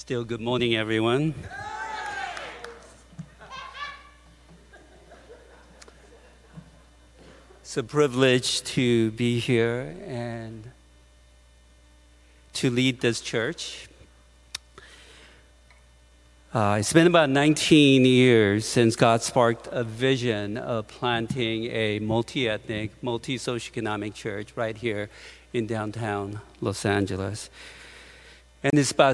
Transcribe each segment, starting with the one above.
Still, good morning, everyone. It's a privilege to be here and to lead this church. Uh, it's been about 19 years since God sparked a vision of planting a multi ethnic, multi socioeconomic church right here in downtown Los Angeles. And it's, about,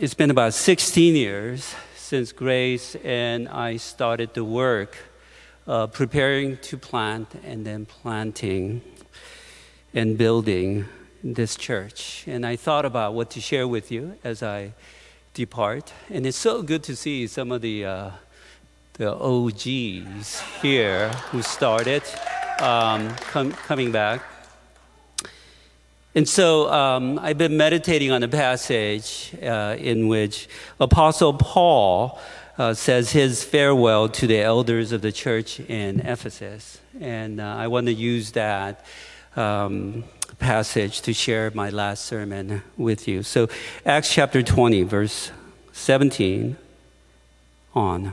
it's been about 16 years since Grace and I started the work uh, preparing to plant and then planting and building this church. And I thought about what to share with you as I depart. And it's so good to see some of the, uh, the OGs here who started um, com- coming back. And so um, I've been meditating on a passage uh, in which Apostle Paul uh, says his farewell to the elders of the church in Ephesus. And uh, I want to use that um, passage to share my last sermon with you. So, Acts chapter 20, verse 17 on.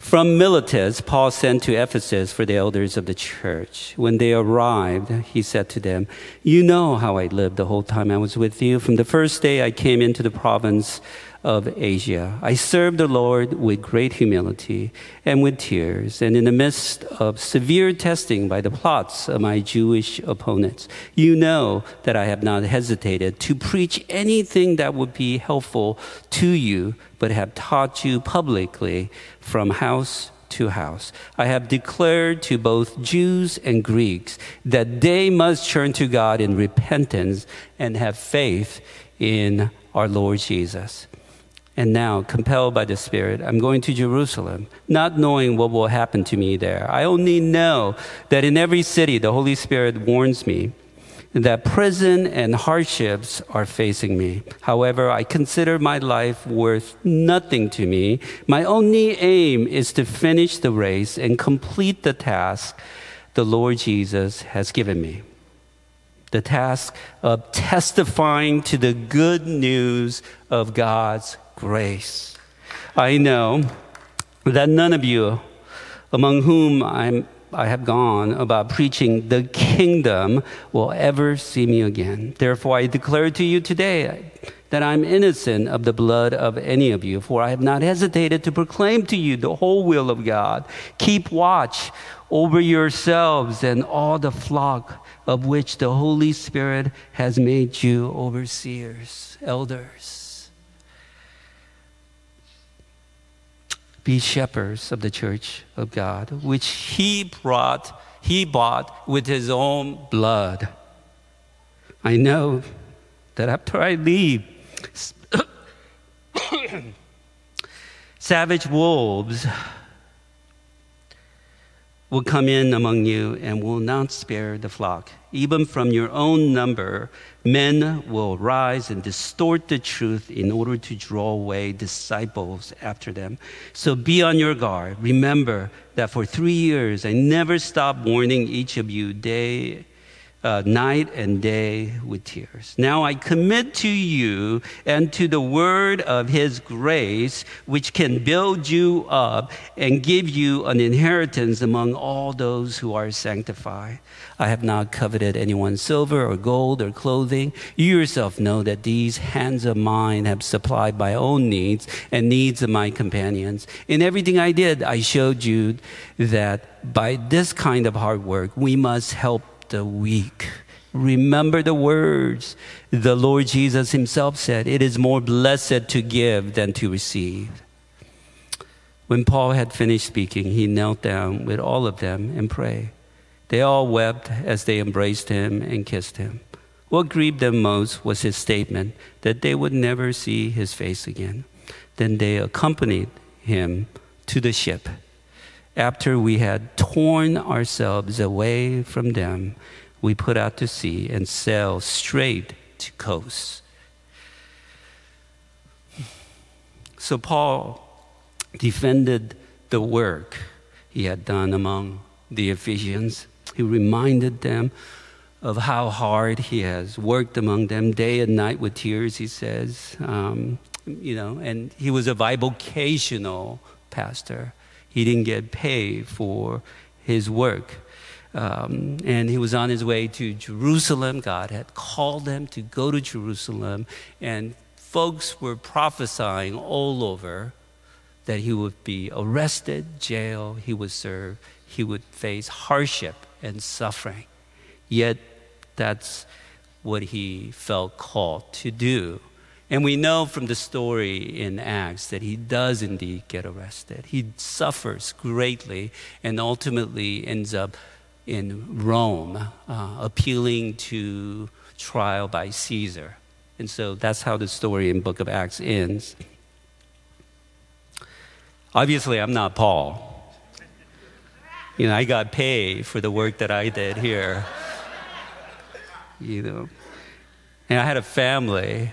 From Miletus, Paul sent to Ephesus for the elders of the church. When they arrived, he said to them, You know how I lived the whole time I was with you. From the first day I came into the province of Asia. I served the Lord with great humility and with tears, and in the midst of severe testing by the plots of my Jewish opponents. You know that I have not hesitated to preach anything that would be helpful to you, but have taught you publicly from house to house. I have declared to both Jews and Greeks that they must turn to God in repentance and have faith in our Lord Jesus. And now, compelled by the Spirit, I'm going to Jerusalem, not knowing what will happen to me there. I only know that in every city the Holy Spirit warns me that prison and hardships are facing me. However, I consider my life worth nothing to me. My only aim is to finish the race and complete the task the Lord Jesus has given me the task of testifying to the good news of God's grace. I know that none of you among whom I'm, I have gone about preaching the kingdom will ever see me again. Therefore, I declare to you today that I'm innocent of the blood of any of you, for I have not hesitated to proclaim to you the whole will of God. Keep watch over yourselves and all the flock of which the Holy Spirit has made you overseers, elders. Be shepherds of the church of God, which he brought, he bought with his own blood. I know that after I leave, savage wolves will come in among you and will not spare the flock. Even from your own number, men will rise and distort the truth in order to draw away disciples after them. So be on your guard. Remember that for three years I never stopped warning each of you day uh, night and day with tears. Now I commit to you and to the word of his grace, which can build you up and give you an inheritance among all those who are sanctified. I have not coveted anyone's silver or gold or clothing. You yourself know that these hands of mine have supplied my own needs and needs of my companions. In everything I did, I showed you that by this kind of hard work, we must help the weak. Remember the words the Lord Jesus himself said it is more blessed to give than to receive. When Paul had finished speaking, he knelt down with all of them and prayed. They all wept as they embraced him and kissed him. What grieved them most was his statement that they would never see his face again. Then they accompanied him to the ship after we had torn ourselves away from them, we put out to sea and sailed straight to Kos. So Paul defended the work he had done among the Ephesians. He reminded them of how hard he has worked among them day and night with tears, he says. Um, you know, and he was a bivocational pastor. He didn't get paid for his work. Um, and he was on his way to Jerusalem. God had called him to go to Jerusalem, and folks were prophesying all over that he would be arrested, jailed, he would serve, he would face hardship and suffering. Yet, that's what he felt called to do. And we know from the story in Acts that he does indeed get arrested. He suffers greatly and ultimately ends up in Rome, uh, appealing to trial by Caesar. And so that's how the story in book of Acts ends. Obviously, I'm not Paul. You know, I got paid for the work that I did here. You know, and I had a family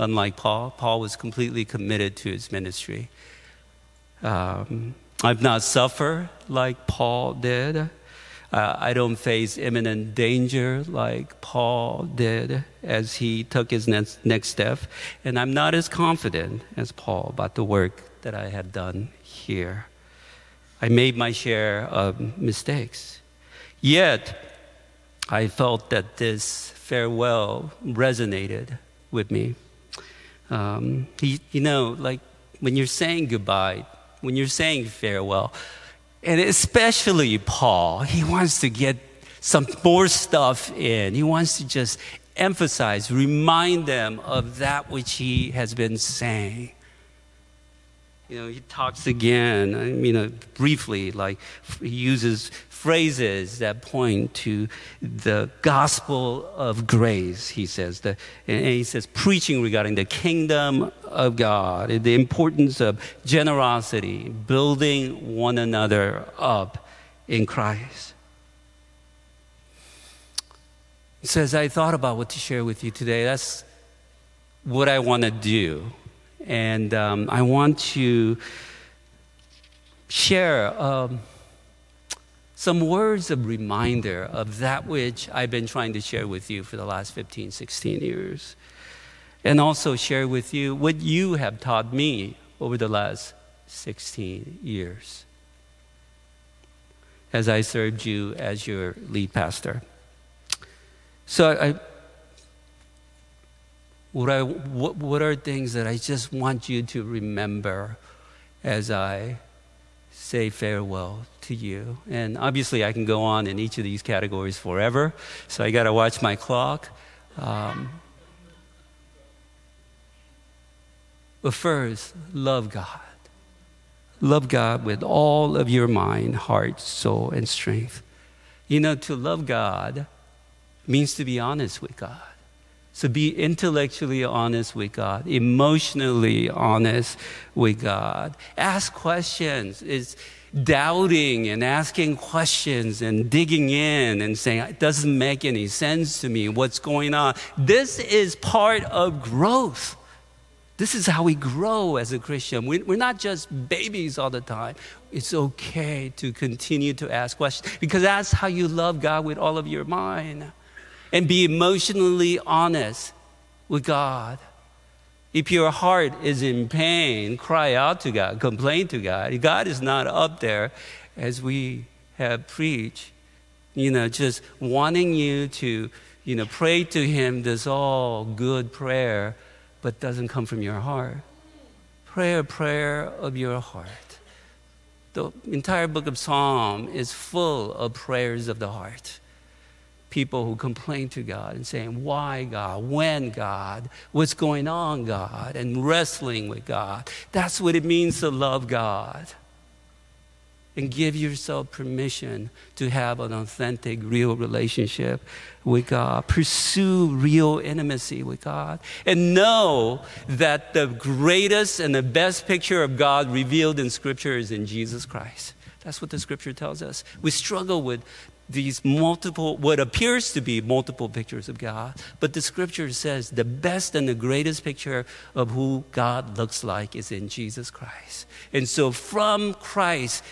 unlike Paul. Paul was completely committed to his ministry. Um, I've not suffered like Paul did. Uh, I don't face imminent danger like Paul did as he took his next, next step. And I'm not as confident as Paul about the work that I had done here. I made my share of mistakes. Yet, I felt that this farewell resonated with me. Um, he, you know, like when you're saying goodbye, when you're saying farewell, and especially Paul, he wants to get some more stuff in. He wants to just emphasize, remind them of that which he has been saying you know, he talks again, you know, briefly, like he uses phrases that point to the gospel of grace, he says. The, and he says, preaching regarding the kingdom of God, the importance of generosity, building one another up in Christ. He says, I thought about what to share with you today. That's what I want to do. And um, I want to share um, some words of reminder of that which I've been trying to share with you for the last 15, 16 years. And also share with you what you have taught me over the last 16 years as I served you as your lead pastor. So I, what, I, what, what are things that I just want you to remember as I say farewell to you? And obviously, I can go on in each of these categories forever, so I got to watch my clock. Um, but first, love God. Love God with all of your mind, heart, soul, and strength. You know, to love God means to be honest with God. So be intellectually honest with God, emotionally honest with God. Ask questions. It's doubting and asking questions and digging in and saying, it doesn't make any sense to me. What's going on? This is part of growth. This is how we grow as a Christian. We're not just babies all the time. It's okay to continue to ask questions because that's how you love God with all of your mind and be emotionally honest with God. If your heart is in pain, cry out to God, complain to God. God is not up there as we have preached, you know, just wanting you to, you know, pray to Him this all good prayer, but doesn't come from your heart. Pray a prayer of your heart. The entire book of Psalm is full of prayers of the heart people who complain to God and saying, Why, God? When, God? What's going on, God? And wrestling with God. That's what it means to love God. And give yourself permission to have an authentic, real relationship with God. Pursue real intimacy with God. And know that the greatest and the best picture of God revealed in Scripture is in Jesus Christ. That's what the scripture tells us. We struggle with these multiple, what appears to be multiple pictures of God. But the scripture says the best and the greatest picture of who God looks like is in Jesus Christ. And so from Christ,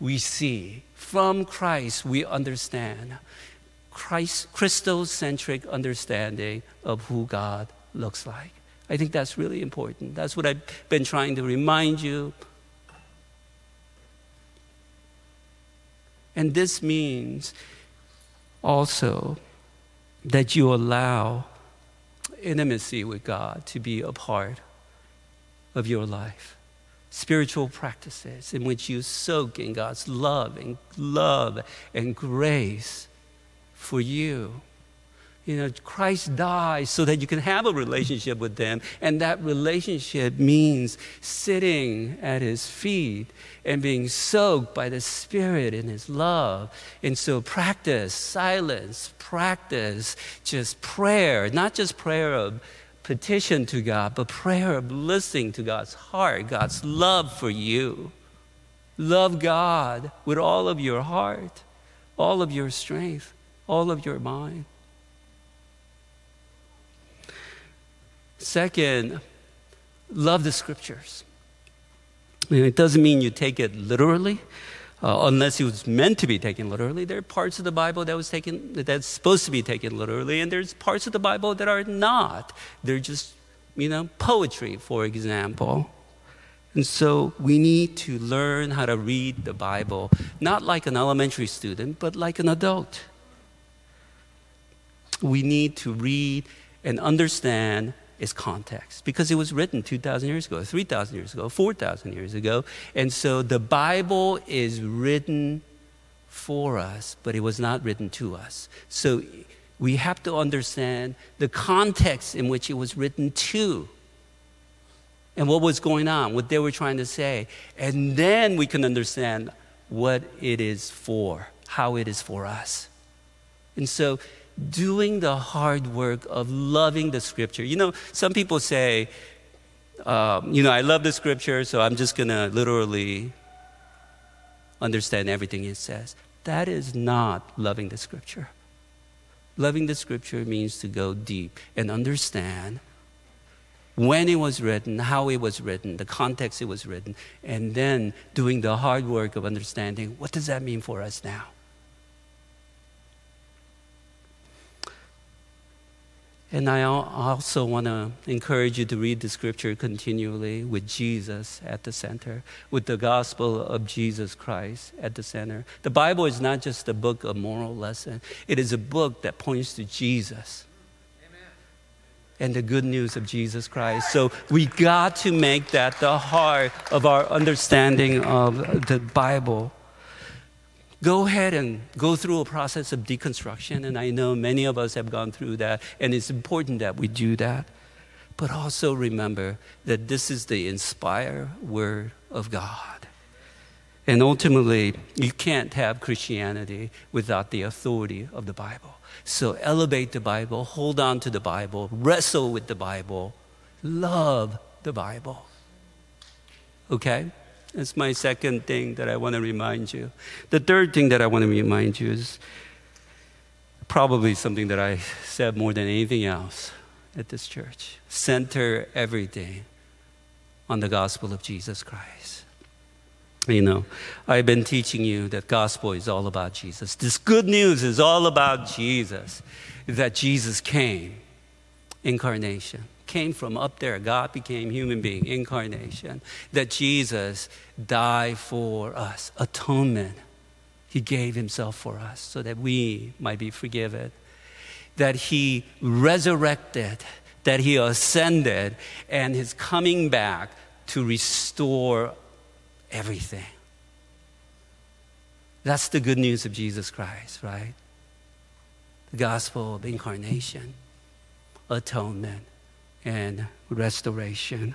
we see, from Christ, we understand. Christ, Christocentric understanding of who God looks like. I think that's really important. That's what I've been trying to remind you. And this means also that you allow intimacy with God to be a part of your life. Spiritual practices in which you soak in God's love and love and grace for you. You know, Christ died so that you can have a relationship with them. And that relationship means sitting at his feet and being soaked by the Spirit in his love. And so practice silence, practice just prayer, not just prayer of petition to God, but prayer of listening to God's heart, God's love for you. Love God with all of your heart, all of your strength, all of your mind. Second, love the scriptures. It doesn't mean you take it literally, uh, unless it was meant to be taken literally. There are parts of the Bible that was taken that's supposed to be taken literally, and there's parts of the Bible that are not. They're just, you know, poetry, for example. And so we need to learn how to read the Bible, not like an elementary student, but like an adult. We need to read and understand is context because it was written 2,000 years ago, 3,000 years ago, 4,000 years ago. And so the Bible is written for us, but it was not written to us. So we have to understand the context in which it was written to and what was going on, what they were trying to say. And then we can understand what it is for, how it is for us. And so doing the hard work of loving the scripture. You know, some people say, um, you know, I love the scripture, so I'm just going to literally understand everything it says. That is not loving the scripture. Loving the scripture means to go deep and understand when it was written, how it was written, the context it was written, and then doing the hard work of understanding what does that mean for us now? And I also want to encourage you to read the scripture continually with Jesus at the center, with the gospel of Jesus Christ at the center. The Bible is not just a book of moral lesson, it is a book that points to Jesus and the good news of Jesus Christ. So we got to make that the heart of our understanding of the Bible go ahead and go through a process of deconstruction. And I know many of us have gone through that, and it's important that we do that. But also remember that this is the inspired word of God. And ultimately, you can't have Christianity without the authority of the Bible. So elevate the Bible, hold on to the Bible, wrestle with the Bible, love the Bible. Okay? That's my second thing that I want to remind you. The third thing that I want to remind you is probably something that I said more than anything else at this church. Center everything on the gospel of Jesus Christ. You know, I've been teaching you that gospel is all about Jesus. This good news is all about Jesus, that Jesus came, incarnation came from up there. God became human being, incarnation. That Jesus died for us, atonement. He gave himself for us so that we might be forgiven. That he resurrected, that he ascended, and his coming back to restore everything. That's the good news of Jesus Christ, right? The gospel of incarnation, atonement and restoration.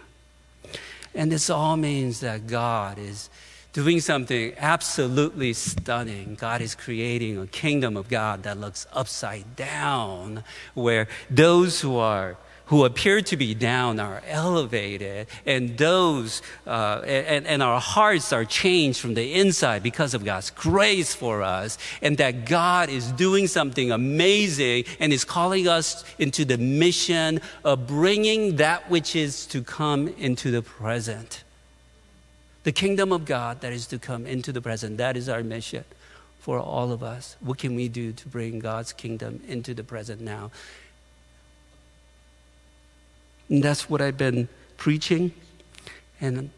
And this all means that God is doing something absolutely stunning. God is creating a kingdom of God that looks upside down, where those who are who appear to be down are elevated, and those, uh, and, and our hearts are changed from the inside because of God's grace for us, and that God is doing something amazing and is calling us into the mission of bringing that which is to come into the present. The kingdom of God that is to come into the present, that is our mission. for all of us. What can we do to bring God's kingdom into the present now? And that's what I've been preaching. And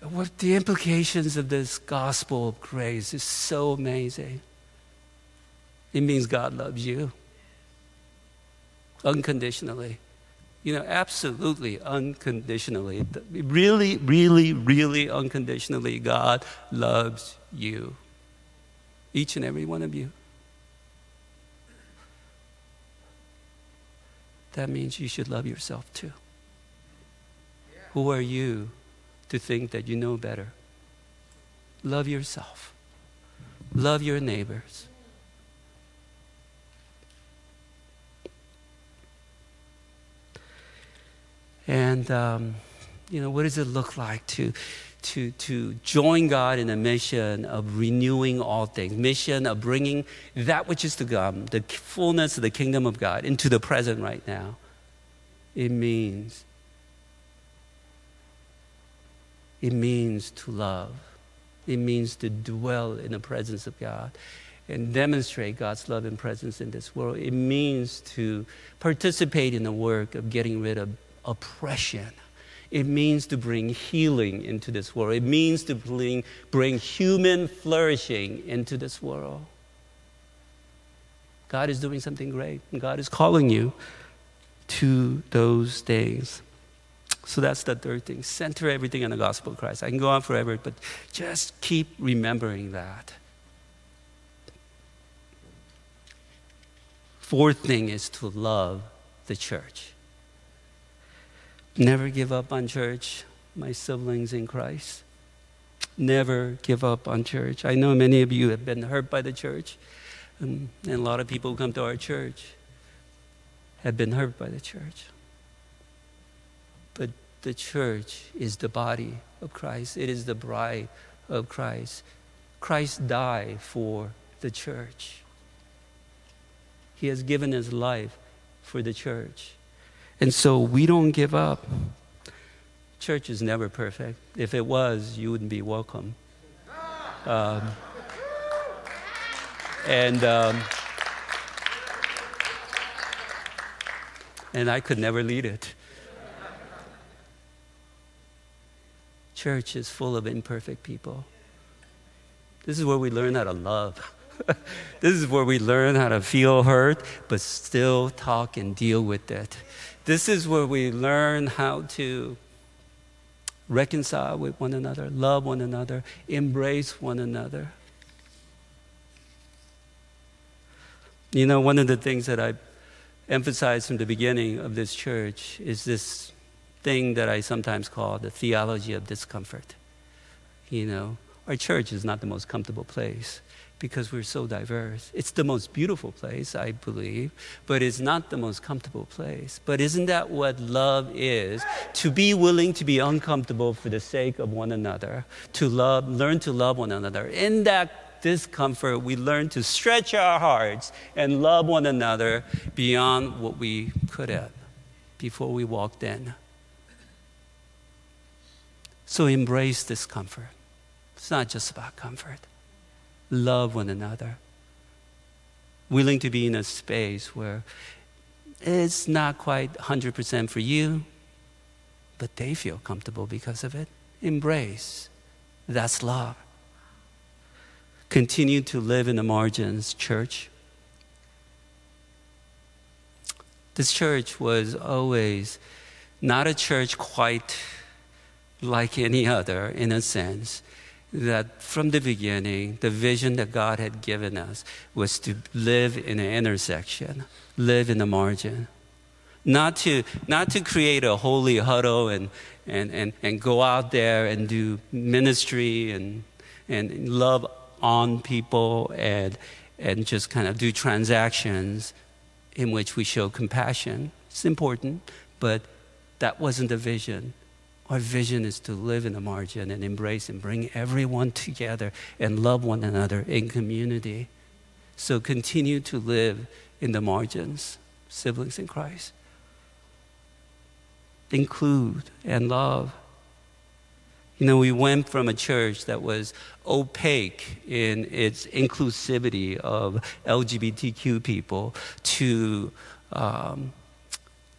what the implications of this gospel of grace is so amazing. It means God loves you unconditionally. You know, absolutely unconditionally. Really, really, really unconditionally, God loves you. Each and every one of you. That means you should love yourself too. Who are you to think that you know better? Love yourself, love your neighbors. And, um, you know, what does it look like to, to, to join God in a mission of renewing all things, mission of bringing that which is to come, the fullness of the kingdom of God, into the present right now? It means, it means to love. It means to dwell in the presence of God and demonstrate God's love and presence in this world. It means to participate in the work of getting rid of oppression. It means to bring healing into this world. It means to bring, bring human flourishing into this world. God is doing something great, and God is calling you to those things. So that's the third thing. Center everything on the gospel of Christ. I can go on forever, but just keep remembering that. Fourth thing is to love the church. Never give up on church, my siblings in Christ. Never give up on church. I know many of you have been hurt by the church, and, and a lot of people who come to our church have been hurt by the church. But the church is the body of Christ, it is the bride of Christ. Christ died for the church, He has given His life for the church. And so we don't give up. Church is never perfect. If it was, you wouldn't be welcome. Um, and um, and I could never lead it. Church is full of imperfect people. This is where we learn how to love. this is where we learn how to feel hurt, but still talk and deal with it. This is where we learn how to reconcile with one another, love one another, embrace one another. You know, one of the things that I emphasized from the beginning of this church is this thing that I sometimes call the theology of discomfort. You know, our church is not the most comfortable place because we're so diverse. It's the most beautiful place, I believe, but it's not the most comfortable place. But isn't that what love is? To be willing to be uncomfortable for the sake of one another, to love, learn to love one another. In that discomfort, we learn to stretch our hearts and love one another beyond what we could have before we walked in. So embrace discomfort. It's not just about comfort love one another. Willing to be in a space where it's not quite 100% for you, but they feel comfortable because of it. Embrace. That's love. Continue to live in the margins, church. This church was always not a church quite like any other in a sense that from the beginning, the vision that God had given us was to live in an intersection, live in the margin. Not to, not to create a holy huddle and, and, and, and go out there and do ministry and, and love on people and, and just kind of do transactions in which we show compassion. It's important, but that wasn't the vision. Our vision is to live in the margin and embrace and bring everyone together and love one another in community. So continue to live in the margins, siblings in Christ. Include and love. You know, we went from a church that was opaque in its inclusivity of LGBTQ people to, um,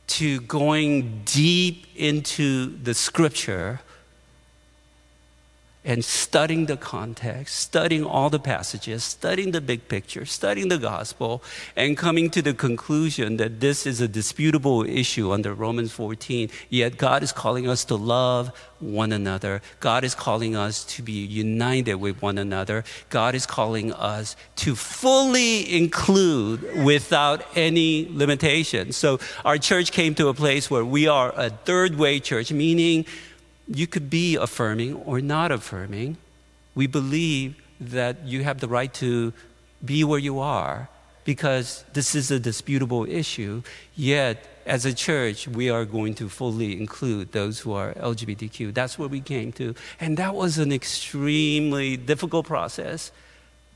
to going deep into the scripture and studying the context, studying all the passages, studying the big picture, studying the gospel, and coming to the conclusion that this is a disputable issue under Romans 14. Yet God is calling us to love one another. God is calling us to be united with one another. God is calling us to fully include without any limitation. So our church came to a place where we are a third way church, meaning you could be affirming or not affirming. We believe that you have the right to be where you are because this is a disputable issue. Yet, as a church, we are going to fully include those who are LGBTQ. That's what we came to. And that was an extremely difficult process.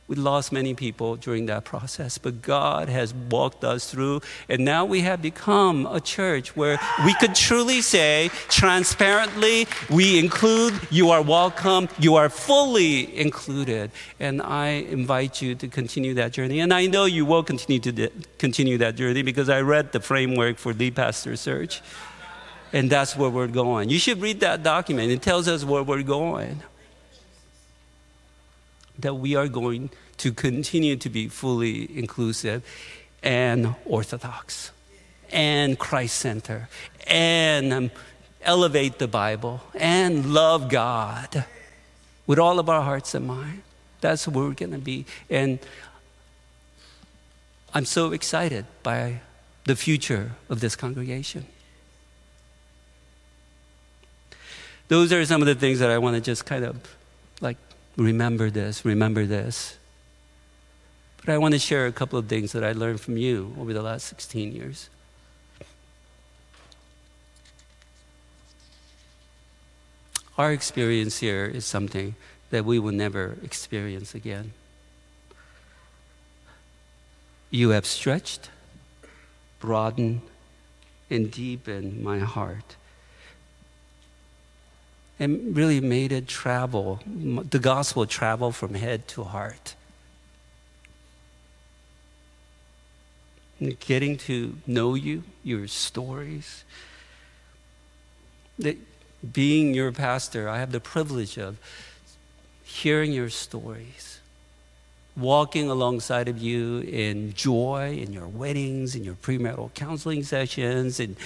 We lost many people during that process, but God has walked us through. And now we have become a church where we could truly say, transparently, we include, you are welcome, you are fully included. And I invite you to continue that journey. And I know you will continue to continue that journey because I read the framework for lead pastor search. And that's where we're going. You should read that document. It tells us where we're going that we are going to continue to be fully inclusive and orthodox and Christ center and um, elevate the Bible and love God with all of our hearts and mind. That's where we're going to be. And I'm so excited by the future of this congregation. Those are some of the things that I want to just kind of like remember this, remember this. But I want to share a couple of things that I learned from you over the last 16 years. Our experience here is something that we will never experience again. You have stretched, broadened, and deepened my heart and really made it travel, the gospel travel from head to heart. Getting to know you, your stories. That being your pastor, I have the privilege of hearing your stories, walking alongside of you in joy, in your weddings, in your premarital counseling sessions, in,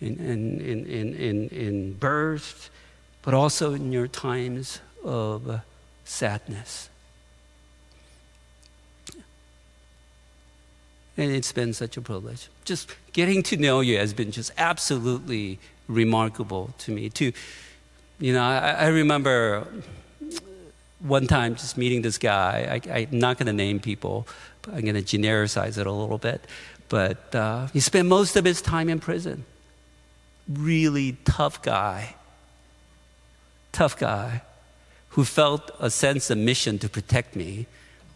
in, in, in, in, in, in birth but also in your times of sadness. And it's been such a privilege. Just getting to know you has been just absolutely remarkable to me. To, you know, I, I remember one time just meeting this guy. I, am not going to name people. but I'm going to genericize it a little bit. But uh, he spent most of his time in prison. Really tough guy tough guy who felt a sense of mission to protect me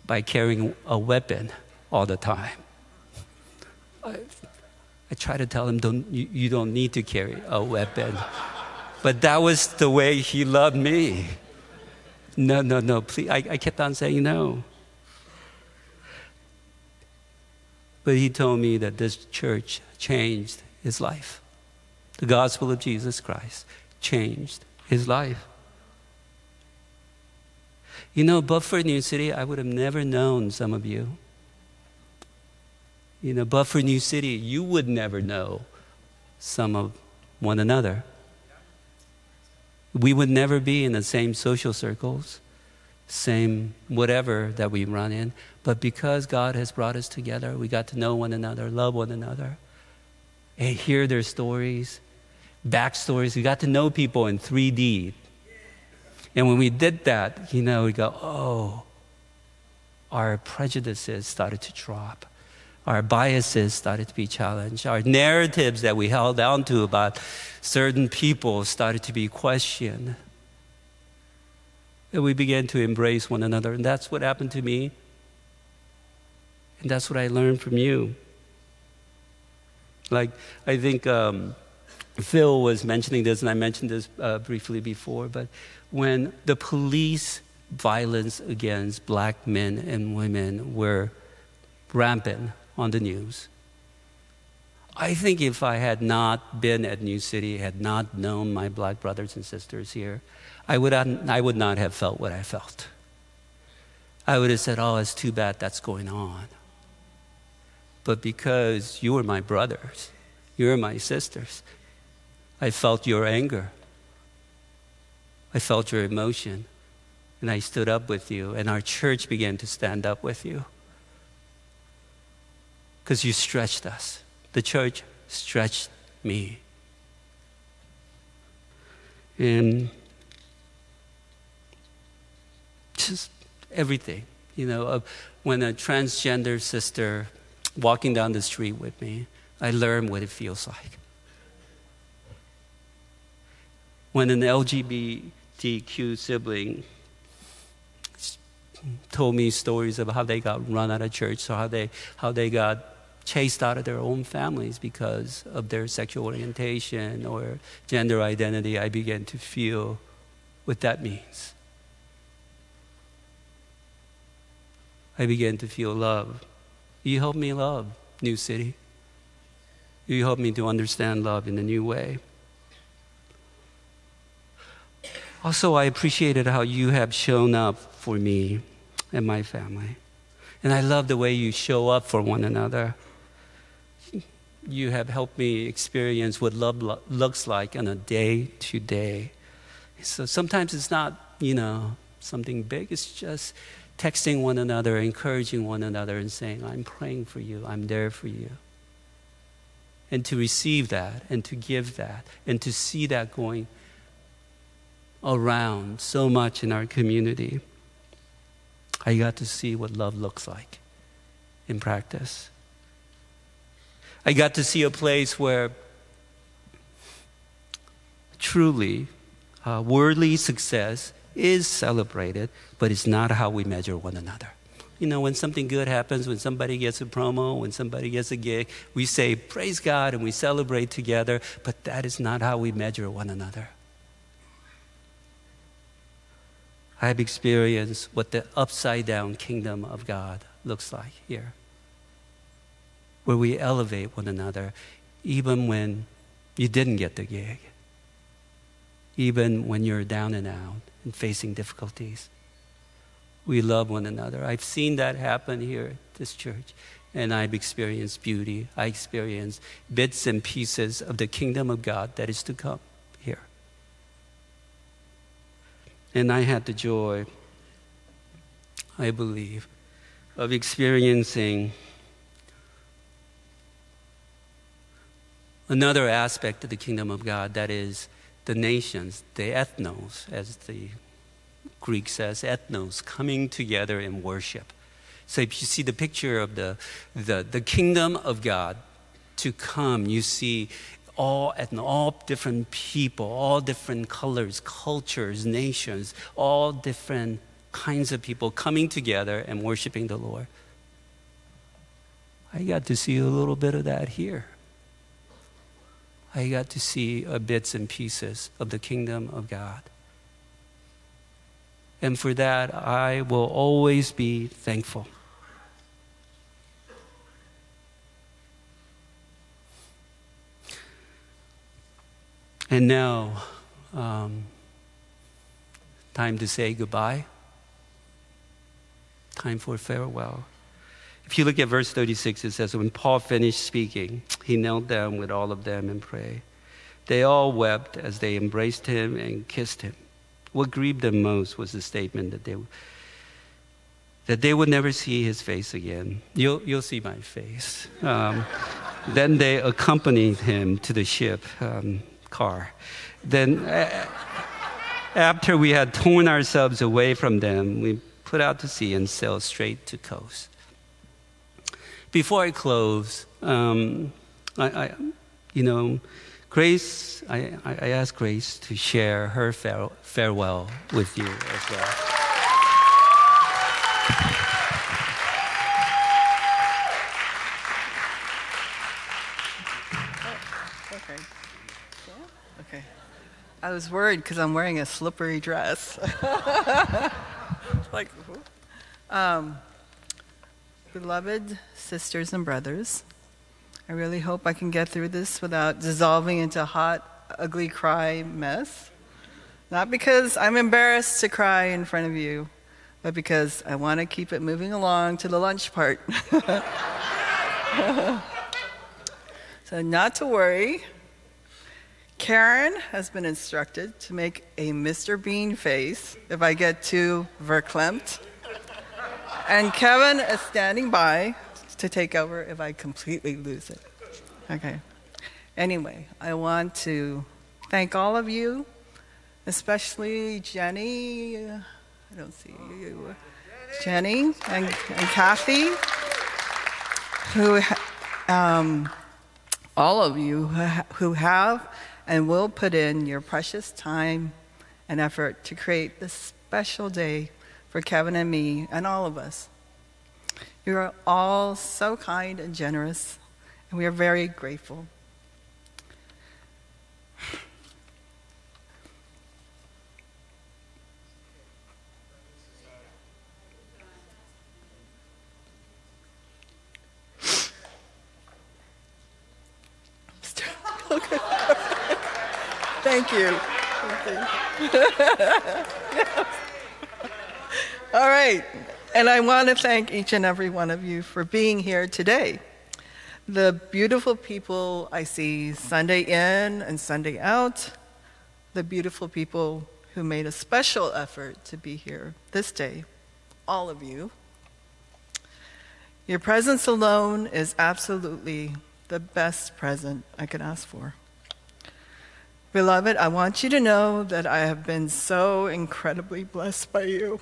by carrying a weapon all the time. I, I try to tell him, don't, you, you don't need to carry a weapon. but that was the way he loved me. No, no, no, please. I, I kept on saying no. But he told me that this church changed his life. The gospel of Jesus Christ changed his life. You know, but for New City, I would have never known some of you. You know, but for New City, you would never know some of one another. We would never be in the same social circles, same whatever that we run in. But because God has brought us together, we got to know one another, love one another, and hear their stories, backstories. We got to know people in 3D. And when we did that, you know, we go, oh, our prejudices started to drop. Our biases started to be challenged. Our narratives that we held on to about certain people started to be questioned. And we began to embrace one another. And that's what happened to me. And that's what I learned from you. Like, I think um, Phil was mentioning this, and I mentioned this uh, briefly before, but when the police violence against black men and women were rampant on the news, I think if I had not been at New City, had not known my black brothers and sisters here, I would, I would not have felt what I felt. I would have said, Oh, it's too bad that's going on. But because you were my brothers, you were my sisters, I felt your anger. I felt your emotion. And I stood up with you, and our church began to stand up with you. Because you stretched us. The church stretched me. And just everything, you know, when a transgender sister walking down the street with me, I learned what it feels like. When an LGBTQ sibling told me stories of how they got run out of church, or how they, how they got chased out of their own families because of their sexual orientation or gender identity, I began to feel what that means. I began to feel love. You helped me love New City. You helped me to understand love in a new way. Also, I appreciated how you have shown up for me and my family. And I love the way you show up for one another. You have helped me experience what love lo- looks like on a day to day. So sometimes it's not, you know, something big, it's just texting one another, encouraging one another, and saying, I'm praying for you, I'm there for you. And to receive that, and to give that, and to see that going around so much in our community, I got to see what love looks like in practice. I got to see a place where truly uh, worldly success is celebrated, but it's not how we measure one another. You know, when something good happens, when somebody gets a promo, when somebody gets a gig, we say, Praise God, and we celebrate together, but that is not how we measure one another. I've experienced what the upside down kingdom of God looks like here, where we elevate one another even when you didn't get the gig, even when you're down and out and facing difficulties. We love one another. I've seen that happen here at this church, and I've experienced beauty. I experienced bits and pieces of the kingdom of God that is to come here. And I had the joy, I believe, of experiencing another aspect of the kingdom of God that is the nations, the ethnos, as the Greek says, ethnos, coming together in worship. So if you see the picture of the, the, the kingdom of God to come, you see all and all different people, all different colors, cultures, nations, all different kinds of people coming together and worshiping the Lord. I got to see a little bit of that here. I got to see uh, bits and pieces of the kingdom of God. And for that, I will always be thankful. And now, um, time to say goodbye. Time for farewell. If you look at verse 36, it says, When Paul finished speaking, he knelt down with all of them and prayed. They all wept as they embraced him and kissed him. What grieved them most was the statement that they, that they would never see his face again. You'll, you'll see my face. Um, then they accompanied him to the ship um, car. Then, uh, after we had torn ourselves away from them, we put out to sea and sailed straight to Kos. Before I close, um, I, I, you know, Grace, I, I ask Grace to share her farewell with you as well. Was worried because I'm wearing a slippery dress. like, um, beloved sisters and brothers, I really hope I can get through this without dissolving into a hot, ugly cry mess. Not because I'm embarrassed to cry in front of you, but because I want to keep it moving along to the lunch part. so, not to worry. Karen has been instructed to make a Mr. Bean face if I get too verklempt. And Kevin is standing by to take over if I completely lose it. Okay. Anyway, I want to thank all of you, especially Jenny. I don't see you. Jenny and, and Kathy, who, um, all of you who have and will put in your precious time and effort to create this special day for Kevin and me and all of us. You are all so kind and generous, and we are very grateful. Thank you. All right. And I want to thank each and every one of you for being here today. The beautiful people I see Sunday in and Sunday out, the beautiful people who made a special effort to be here this day, all of you. Your presence alone is absolutely the best present I could ask for. Beloved, I want you to know that I have been so incredibly blessed by you.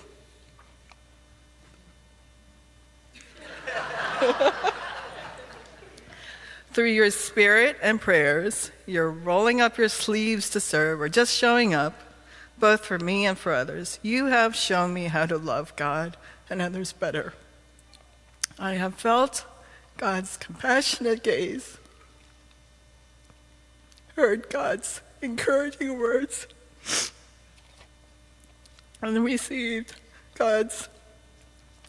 Through your spirit and prayers, you're rolling up your sleeves to serve or just showing up, both for me and for others. You have shown me how to love God and others better. I have felt God's compassionate gaze, heard God's encouraging words, and received God's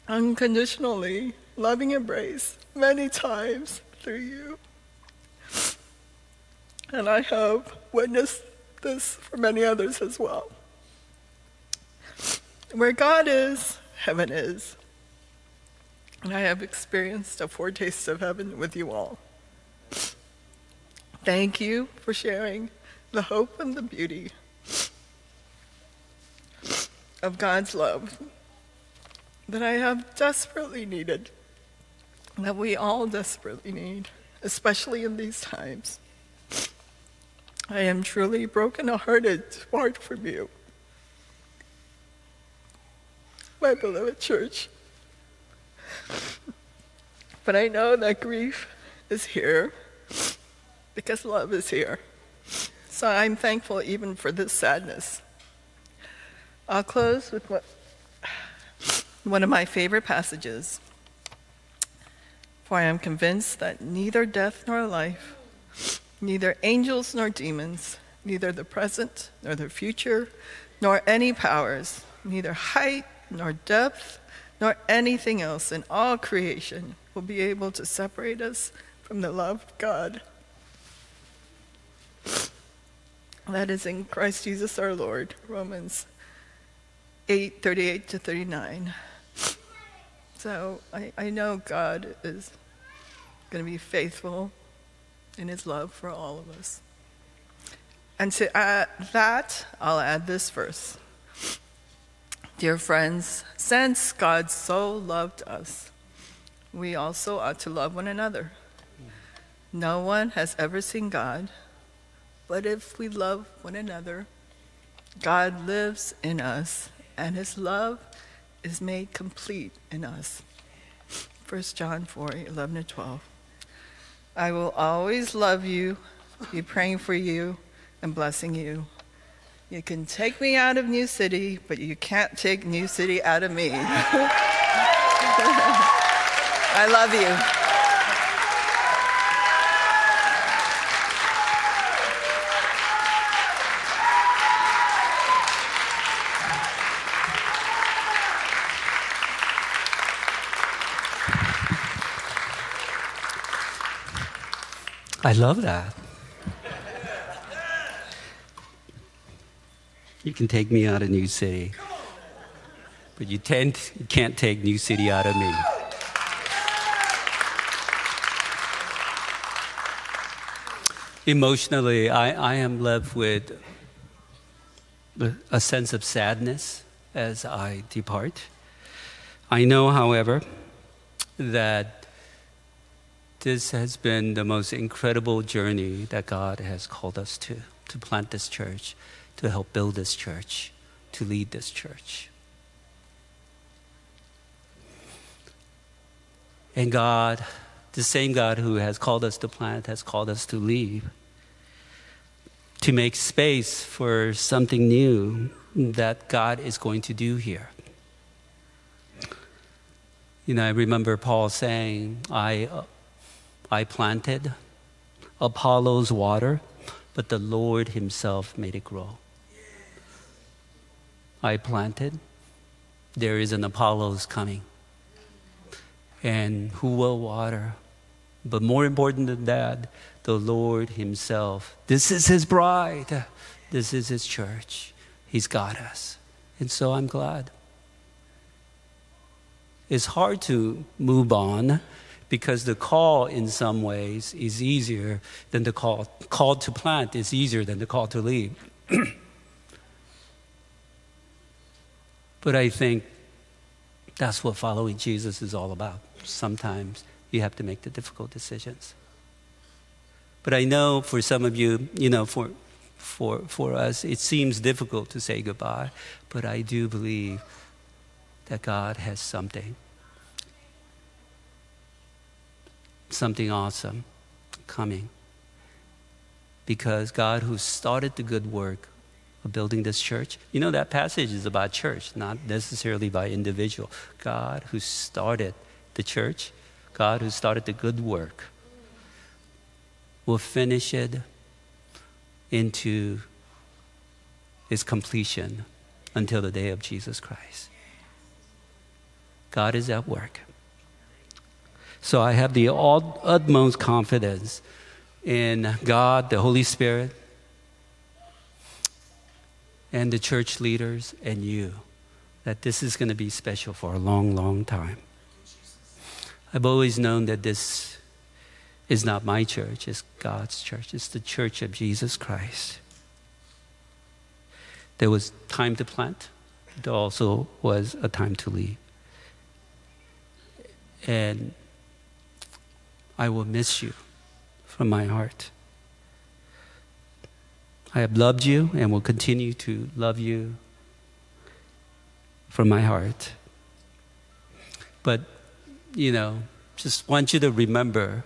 unconditionally loving embrace many times through you. And I have witnessed this for many others as well. Where God is, heaven is. And I have experienced a foretaste of heaven with you all. Thank you for sharing the hope and the beauty of God's love that I have desperately needed that we all desperately need, especially in these times. I am truly broken-hearted to part from you, my beloved church. But I know that grief is here because love is here. So I'm thankful even for this sadness. I'll close with what, one of my favorite passages for I am convinced that neither death nor life, neither angels nor demons, neither the present nor the future, nor any powers, neither height nor depth, nor anything else in all creation will be able to separate us from the love of God. That is in Christ Jesus our Lord, Romans 8 38 to 39. So I, I know God is going to be faithful in his love for all of us. And to add that, I'll add this verse. Dear friends, since God so loved us, we also ought to love one another. No one has ever seen God, but if we love one another, God lives in us, and his love is made complete in us. 1 John 4 11 to 12. I will always love you, be praying for you, and blessing you. You can take me out of New City, but you can't take New City out of me. I love you. I love that. You can take me out of New City, but you, tend, you can't take New City out of me. Emotionally, I, I am left with a sense of sadness as I depart. I know, however, that this has been the most incredible journey that God has called us to to plant this church, to help build this church, to lead this church. And God, the same God who has called us to plant, has called us to leave, to make space for something new that God is going to do here. You know, I remember Paul saying, I, I planted, Apollos water, but the Lord Himself made it grow. I planted, there is an Apollos coming. And who will water? But more important than that, the Lord Himself. This is His bride, this is His church. He's got us. And so I'm glad it's hard to move on because the call in some ways is easier than the call. Call to plant is easier than the call to leave. but I think that's what following Jesus is all about. Sometimes you have to make the difficult decisions. But I know for some of you, you know, for, for, for us, it seems difficult to say goodbye, but I do believe that God has something something awesome coming. Because God, who started the good work of building this church, you know, that passage is about church, not necessarily by individual. God, who started the church, God, who started the good work, will finish it into its completion until the day of Jesus Christ. God is at work. So I have the utmost confidence in God, the Holy Spirit, and the church leaders and you that this is going to be special for a long, long time. I've always known that this is not my church, it's God's church, it's the church of Jesus Christ. There was time to plant, there also was a time to leave. And I will miss you from my heart. I have loved you and will continue to love you from my heart. But, you know, just want you to remember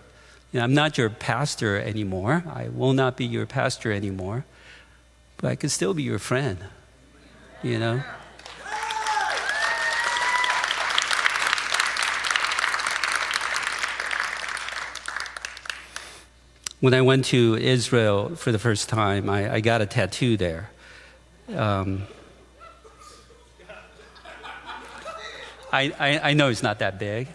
you know, I'm not your pastor anymore. I will not be your pastor anymore. But I can still be your friend, you know? When I went to Israel for the first time, I, I got a tattoo there. Um, I, I, I, know it's not that big.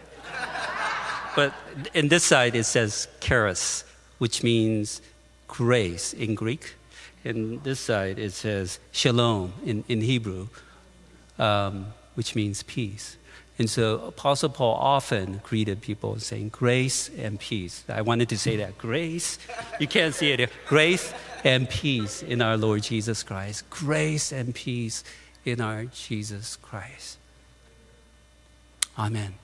But in this side, it says charis, which means grace in Greek. In this side, it says shalom in, in Hebrew, um, which means peace. And so Apostle Paul often greeted people saying, Grace and peace. I wanted to say that. Grace, you can't see it here. Grace and peace in our Lord Jesus Christ. Grace and peace in our Jesus Christ. Amen.